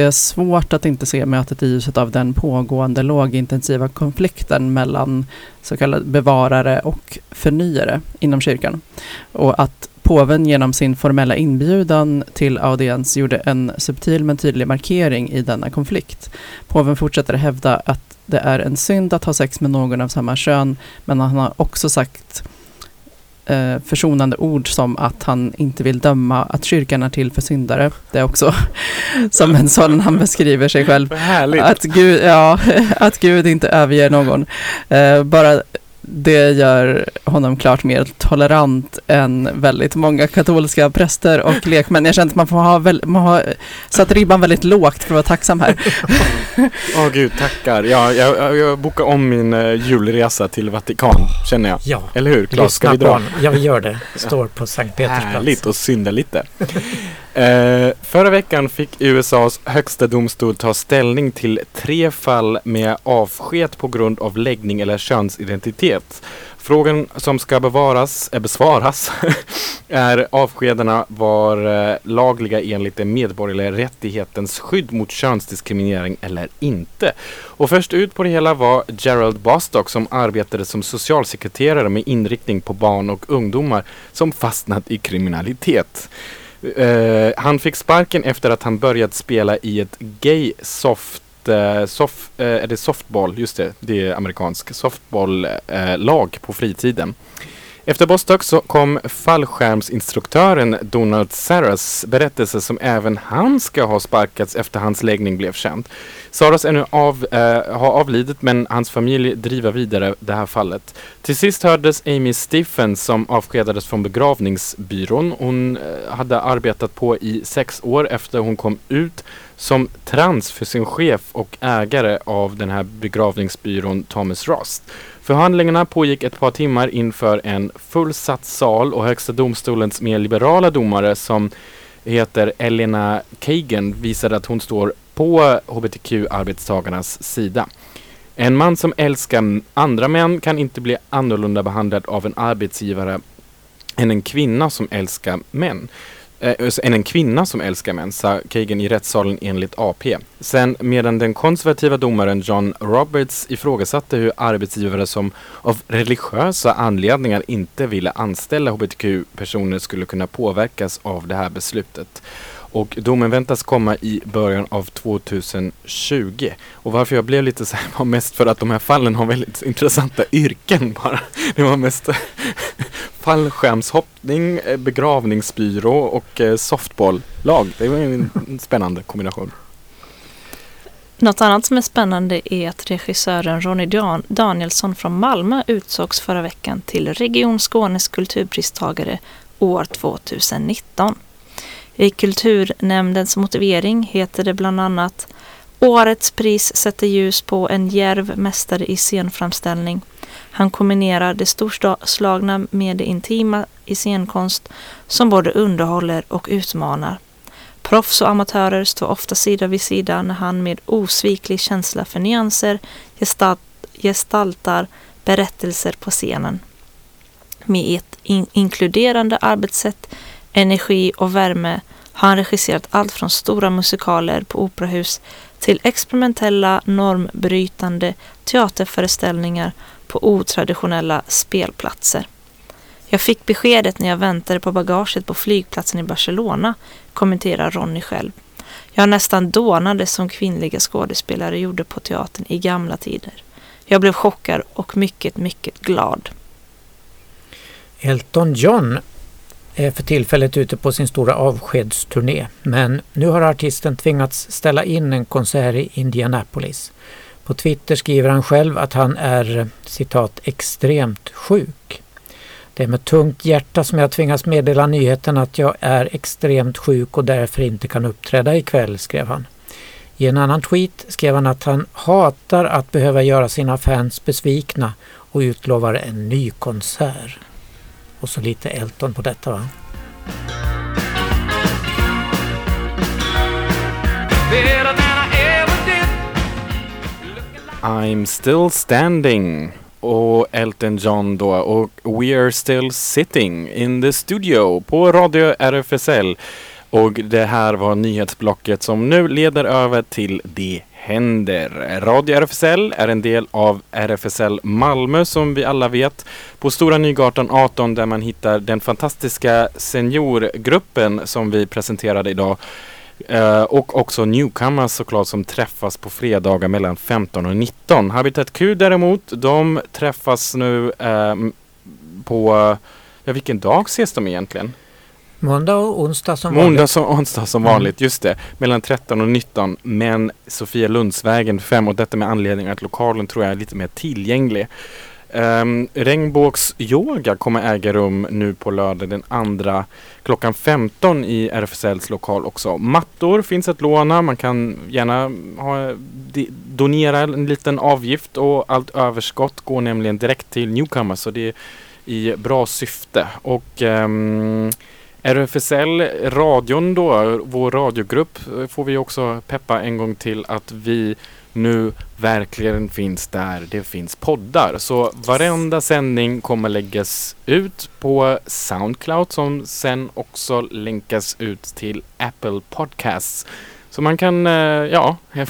Det är svårt att inte se mötet i ljuset av den pågående lågintensiva konflikten mellan så kallade bevarare och förnyare inom kyrkan. Och att påven genom sin formella inbjudan till audiens gjorde en subtil men tydlig markering i denna konflikt. Påven fortsätter hävda att det är en synd att ha sex med någon av samma kön, men han har också sagt eh, försonande ord som att han inte vill döma att kyrkan är till för syndare. Det är också [LAUGHS] som en sån han beskriver sig själv. Att Gud, ja, [LAUGHS] att Gud inte överger någon. Eh, bara det gör honom klart mer tolerant än väldigt många katolska präster och [LAUGHS] lekmän. Jag känner att man får ha, väl, man har satt ribban väldigt lågt för att vara tacksam här. [LAUGHS] Åh gud, tackar. Ja, jag, jag, bokar om min uh, julresa till Vatikan, känner jag. Ja, Eller hur? Claes, ska vi dra? Ja, vi gör det. Står på Sankt Petersplats. Härligt och synda lite. Eh, förra veckan fick USAs högsta domstol ta ställning till tre fall med avsked på grund av läggning eller könsidentitet. Frågan som ska bevaras, äh, besvaras [LAUGHS] är avskedena var eh, lagliga enligt den medborgerliga rättighetens skydd mot könsdiskriminering eller inte. Och först ut på det hela var Gerald Bostock som arbetade som socialsekreterare med inriktning på barn och ungdomar som fastnat i kriminalitet. Eh, han fick sparken efter att han börjat spela i ett gay soft eh, soft, eh, är det softball, just det, det är amerikansk softball-lag eh, på fritiden. Efter Bostock så kom fallskärmsinstruktören Donald Saras berättelse som även han ska ha sparkats efter hans läggning blev känd. Saras är nu av, eh, har avlidit men hans familj driver vidare det här fallet. Till sist hördes Amy Stephens som avskedades från begravningsbyrån. Hon eh, hade arbetat på i sex år efter hon kom ut som trans för sin chef och ägare av den här begravningsbyrån Thomas Rost. Förhandlingarna pågick ett par timmar inför en fullsatt sal och Högsta domstolens mer liberala domare som heter Elena Kagan visade att hon står på hbtq-arbetstagarnas sida. En man som älskar andra män kan inte bli annorlunda behandlad av en arbetsgivare än en kvinna som älskar män. Eh, Än en kvinna som älskar män, sa Kagan i rättssalen enligt AP. Sen medan den konservativa domaren John Roberts ifrågasatte hur arbetsgivare som av religiösa anledningar inte ville anställa hbtq-personer skulle kunna påverkas av det här beslutet. Och domen väntas komma i början av 2020. Och varför jag blev lite så här [LAUGHS] var mest för att de här fallen har väldigt intressanta yrken bara. [LAUGHS] Det var mest [LAUGHS] fallskärmshoppning, eh, begravningsbyrå och eh, softballlag. Det var en spännande kombination. Något annat som är spännande är att regissören Ronny Dan- Danielsson från Malmö utsågs förra veckan till Region Skånes kulturpristagare år 2019. I kulturnämndens motivering heter det bland annat Årets pris sätter ljus på en djärv mästare i scenframställning. Han kombinerar det storslagna med det intima i scenkonst som både underhåller och utmanar. Proffs och amatörer står ofta sida vid sida när han med osviklig känsla för nyanser gestalt, gestaltar berättelser på scenen. Med ett in inkluderande arbetssätt, energi och värme har han regisserat allt från stora musikaler på operahus till experimentella, normbrytande teaterföreställningar på otraditionella spelplatser. Jag fick beskedet när jag väntade på bagaget på flygplatsen i Barcelona, kommenterar Ronny själv. Jag nästan dånade som kvinnliga skådespelare gjorde på teatern i gamla tider. Jag blev chockad och mycket, mycket glad. Elton John är för tillfället ute på sin stora avskedsturné men nu har artisten tvingats ställa in en konsert i Indianapolis. På Twitter skriver han själv att han är citat extremt sjuk. Det är med tungt hjärta som jag tvingas meddela nyheten att jag är extremt sjuk och därför inte kan uppträda ikväll, skrev han. I en annan tweet skrev han att han hatar att behöva göra sina fans besvikna och utlovar en ny konsert. Och så lite Elton på detta va? I'm still standing. Och Elton John då och We are still sitting in the studio på Radio RFSL. Och det här var nyhetsblocket som nu leder över till Det händer. Radio RFSL är en del av RFSL Malmö som vi alla vet. På Stora Nygatan 18 där man hittar den fantastiska seniorgruppen som vi presenterade idag. Eh, och också newcomers såklart som träffas på fredagar mellan 15 och 19. Habitat Q däremot, de träffas nu ehm, på, ja vilken dag ses de egentligen? Måndag och onsdag som Måndag vanligt. som onsdag som Mm. vanligt, just det. Mellan 13 och 19. Men Sofia Lundsvägen 5 och detta med anledning att lokalen tror jag är lite mer tillgänglig. Um, regnbågsyoga kommer äga rum nu på lördag den andra klockan 15 i RFSLs lokal också. Mattor finns att låna. Man kan gärna ha, donera en liten avgift och allt överskott går nämligen direkt till newcomers så det är i bra syfte. Och ehm, RFSL, radion då, vår radiogrupp får vi också peppa en gång till att vi nu verkligen finns där det finns poddar. Så varenda sändning kommer läggas ut på Soundcloud som sen också länkas ut till Apple Podcasts. Så man kan, eh, ja, jag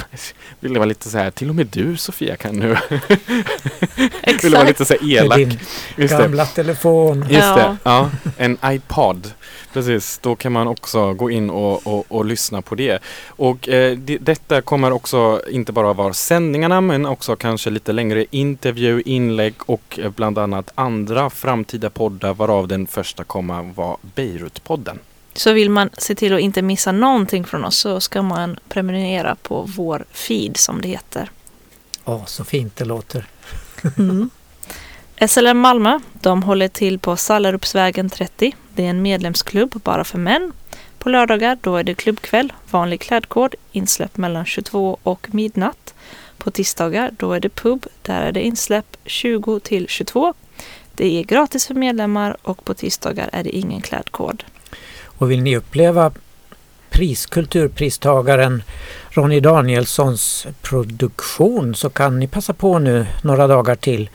vill vara lite så här, till och med du Sofia kan nu. [LAUGHS] vill vara lite så här Med elak. din Just det. gamla telefon. Just Ja. det, ja. En iPod. Precis, då kan man också gå in och, och, och lyssna på det. Och eh, det, detta kommer också inte bara vara sändningarna men också kanske lite längre intervju, inlägg och eh, bland annat andra framtida poddar varav den första kommer vara Beirut-podden. Så vill man se till att inte missa någonting från oss så ska man prenumerera på vår feed som det heter. Åh, så fint det låter. Mm. SLM Malmö, de håller till på Sallarupsvägen 30. Det är en medlemsklubb bara för män. På lördagar då är det klubbkväll, vanlig klädkod, insläpp mellan 22 och midnatt. På tisdagar då är det pub, där är det insläpp 20 till 22. Det är gratis för medlemmar och på tisdagar är det ingen klädkod. Och vill ni uppleva priskulturpristagaren Ronny Danielssons produktion så kan ni passa på nu några dagar till.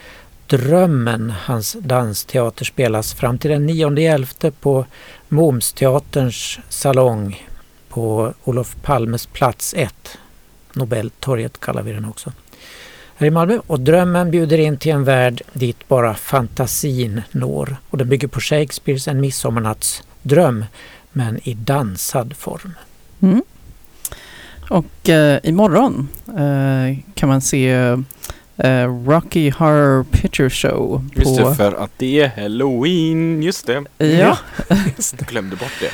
Drömmen, hans dansteater, spelas fram till den 9.11 på Momsteaterns salong på Olof Palmes plats 1. Nobeltorget kallar vi den också. Här i Malmö. Och Drömmen bjuder in till en värld dit bara fantasin når. Och den bygger på Shakespeares En midsommarnattsdröm men i dansad form. Mm. Och eh, imorgon eh, kan man se eh, Rocky Horror Picture Show. Just på, det, för att det är halloween. Just det. Ja. [LAUGHS] Just det, glömde bort det.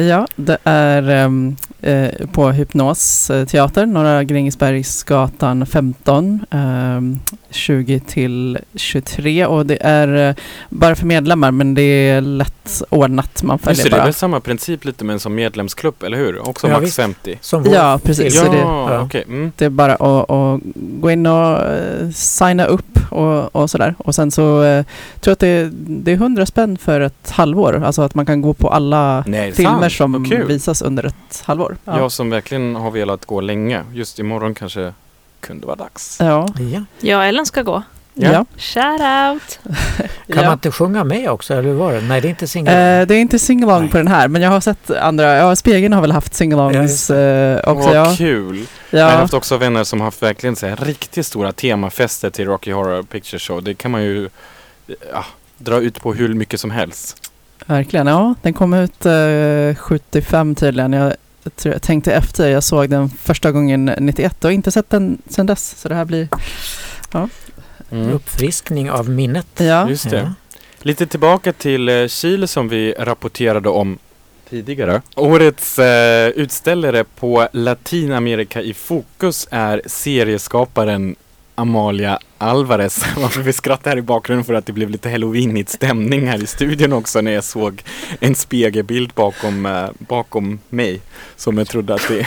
Ja, det är ehm, eh, på Hypnos eh, teater, Norra Grängesbergsgatan 15, ehm, 20 till 23 och det är eh, bara för medlemmar men det är lätt ordnat, man Just det, följer det är bara. väl samma princip lite men som medlemsklubb, eller hur? Också Ja, max visst. 50. Som vår Ja, precis. Ja, det, ja. okej. Mm. det är bara att, att gå in och eh, signa upp och, och sådär. Och sen så eh, tror jag att det, det är 100 spänn för ett halvår, alltså att man kan gå på alla Nej, filmer sant? som visas under ett halvår. Jag som verkligen har velat gå länge. Just imorgon kanske kunde vara dags. ja. Ja. Och Ellen ska gå. Ja. ja. Shout out! [LAUGHS] Kan ja. man inte sjunga med också eller var det? Nej det är inte singel. Eh, det är inte singalong på den här, men jag har sett andra. Ja, Spegeln har väl haft Ja, singalongs eh, också. Vad Ja. kul! Jag har Ja. haft också vänner som har haft verkligen så här, riktigt stora temafester till Rocky Horror Picture Show. Det kan man ju ja, dra ut på hur mycket som helst. Verkligen, ja. Den kom ut eh, 75 tydligen. Jag, tror- jag tänkte efter, jag såg den första gången 91 och inte sett den sedan dess. Så det här blir... Mm. Uppfriskning av minnet. Ja, Just det. Ja. Lite tillbaka till eh, Chile som vi rapporterade om tidigare. Årets eh, utställare på Latinamerika i fokus är serieskaparen Amalia Alvarez. [LAUGHS] Varför vi skrattar här i bakgrunden för att det blev lite halloweenigt stämning här i studion också när jag såg en spegelbild bakom, eh, bakom mig. Som jag trodde att det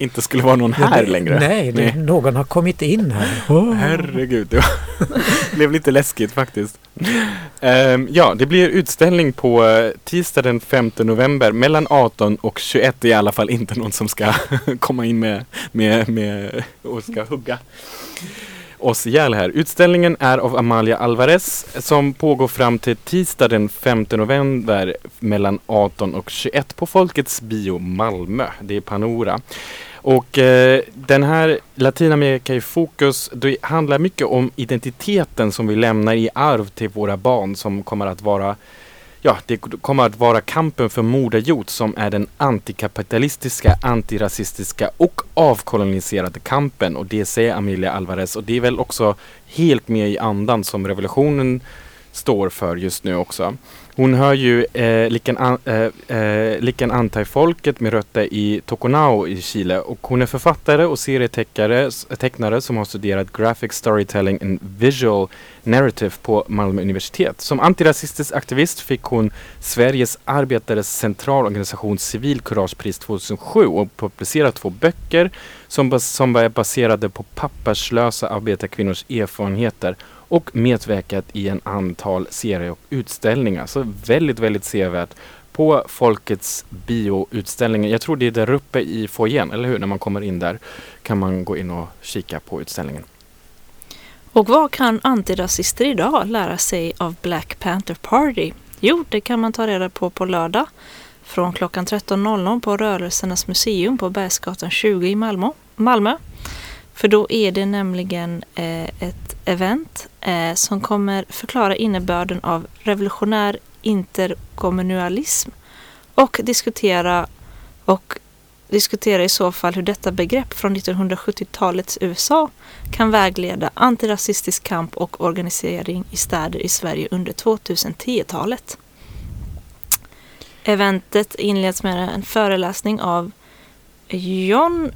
inte skulle vara någon här det- längre. Nej, det, Nej. någon har kommit in här. [LAUGHS] Herregud, det [LAUGHS] blev lite läskigt faktiskt. Ehm, ja, det blir utställning på eh, tisdag den 5 november mellan 18 och 21. Det är i alla fall inte någon som ska komma in med, med, med och ska hugga oss ihjäl här. Utställningen är av Amalia Alvarez som pågår fram till tisdag den 5 november mellan 18 och 21 på Folkets bio Malmö. Det är Panora. Och eh, den här Latinamerika i fokus, det handlar mycket om identiteten som vi lämnar i arv till våra barn som kommer att vara Ja, det kommer att vara kampen för moderjord som är den antikapitalistiska, antirasistiska och avkoloniserade kampen. Och det säger Amelia Alvarez och det är väl också helt med i andan som revolutionen står för just nu också. Hon hör ju eh, liken, an, eh, eh, liken anti-folket med rötter i Toconao i Chile och hon är författare och serietecknare som har studerat graphic storytelling and visual narrative på Malmö universitet. Som antirasistisk aktivist fick hon Sveriges arbetares centralorganisation Civilkuragepris 2007 och publicerat två böcker som, bas- som är baserade på papperslösa arbetarkvinnors erfarenheter och medverkat i en antal serier och utställningar. Så väldigt, väldigt sevärt på Folkets bioutställning. Jag tror det är där uppe i foajén, eller hur? När man kommer in där kan man gå in och kika på utställningen. Och vad kan antirasister idag lära sig av Black Panther Party? Jo, det kan man ta reda på på lördag från klockan 13.00 på Rörelsernas museum på Bergsgatan 20 i Malmö. Malmö. För då är det nämligen eh, ett event eh, som kommer förklara innebörden av revolutionär interkommunalism och diskutera och diskutera i så fall hur detta begrepp från 1970-talets USA kan vägleda antirasistisk kamp och organisering i städer i Sverige under 2010-talet. Eventet inleds med en föreläsning av John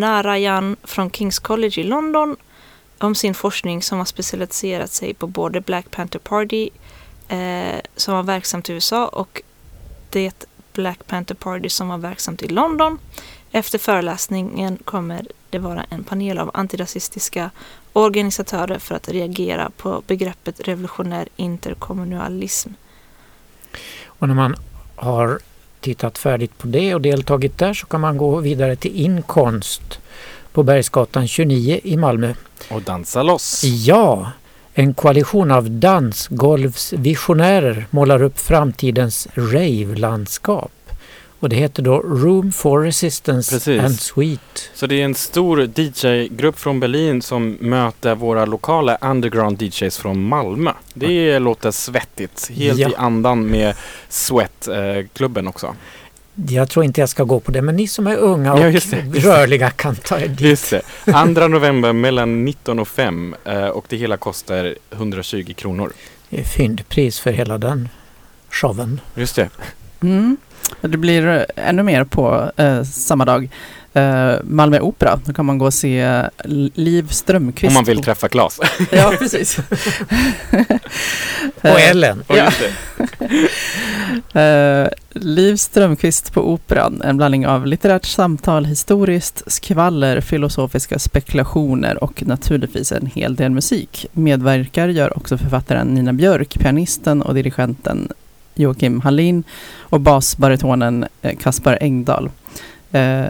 Narayan från Kings College i London om sin forskning som har specialiserat sig på både Black Panther Party eh, som var verksamt i USA och det Black Panther Party som var verksamt i London. Efter föreläsningen kommer det vara en panel av antirasistiska organisatörer för att reagera på begreppet revolutionär interkommunalism. Och när man har tittat färdigt på det och deltagit där så kan man gå vidare till inkonst på Bergsgatan 29 i Malmö. Och dansa loss. Ja, En koalition av dansgolvsvisionärer målar upp framtidens rave-landskap. Och det heter då Room for Resistance Precis. and Sweet. Så det är en stor DJ-grupp från Berlin som möter våra lokala underground DJs från Malmö. Det låter svettigt. Helt Ja. i andan med Sweat-klubben också. Jag tror inte jag ska gå på det, men ni som är unga och Ja, just det, just det. rörliga kan ta er [LAUGHS] dit. Just det. 2 november mellan 19 och 5 eh, och det hela kostar 120 kronor. Det är fyndpris för hela den showen. Just det. Mm. Det blir eh, ännu mer på eh, samma dag. Eh, Malmö Opera, då kan man gå och se Liv Strömquist. Om man vill träffa Claes. [LAUGHS] Ja, precis. Och Eh, Ellen. Och [LAUGHS] Ja. Eh, Liv Strömquist på Operan, en blandning av litterärt samtal, historiskt skvaller, filosofiska spekulationer och naturligtvis en hel del musik. Medverkar gör också författaren Nina Björk, pianisten och dirigenten Joakim Hallin och basbaritonen eh, Kaspar Engdahl. Eh,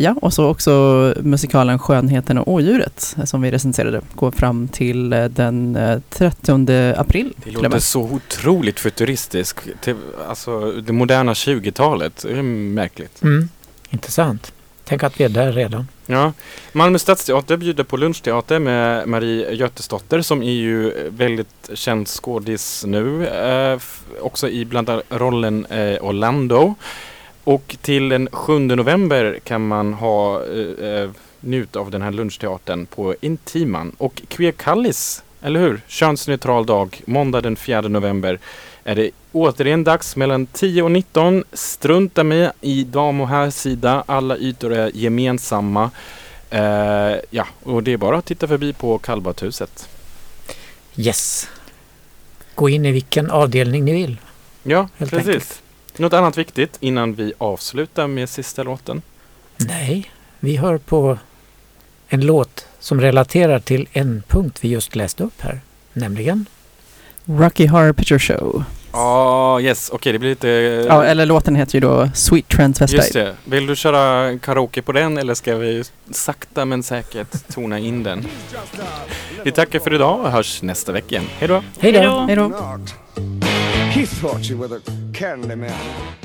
ja, och så också musikalen Skönheten och Ådjuret eh, som vi recenserade går fram till eh, den eh, 30 april. Det låter så otroligt futuristiskt. Till, alltså det moderna 20-talet. Det är märkligt. Mm. Intressant. Tänk att vi är där redan. Ja, Malmö stadsteater bjuder på lunchteater med Marie Götesdotter som är ju väldigt känd skådis nu. Eh, också i bland annat rollen eh, Orlando. Och till den 7 november kan man ha eh, eh, njut av den här lunchteatern på Intiman. Och Queer Kallis, eller hur? Könsneutral dag, måndag den 4 november är det återigen dags mellan 10 och 19. Strunta med i dam och herrsida. Alla ytor är gemensamma. Eh, ja, och det är bara att titta förbi på kallbadshuset. Yes. Gå in i vilken avdelning ni vill. Ja, Helt precis. enkelt. Något annat viktigt innan vi avslutar med sista låten? Nej, vi hör på en låt som relaterar till en punkt vi just läste upp här. Nämligen Rocky Horror Picture Show. Ja, yes. Okej, det blir lite... Ja, eller låten heter ju då Sweet Transvestite. Just det. Vill du köra karaoke på den eller ska vi sakta men säkert tona in den? Vi tackar för idag och hörs nästa vecka igen. Hej då! Hej då! Hej då! He thought you were the candy man.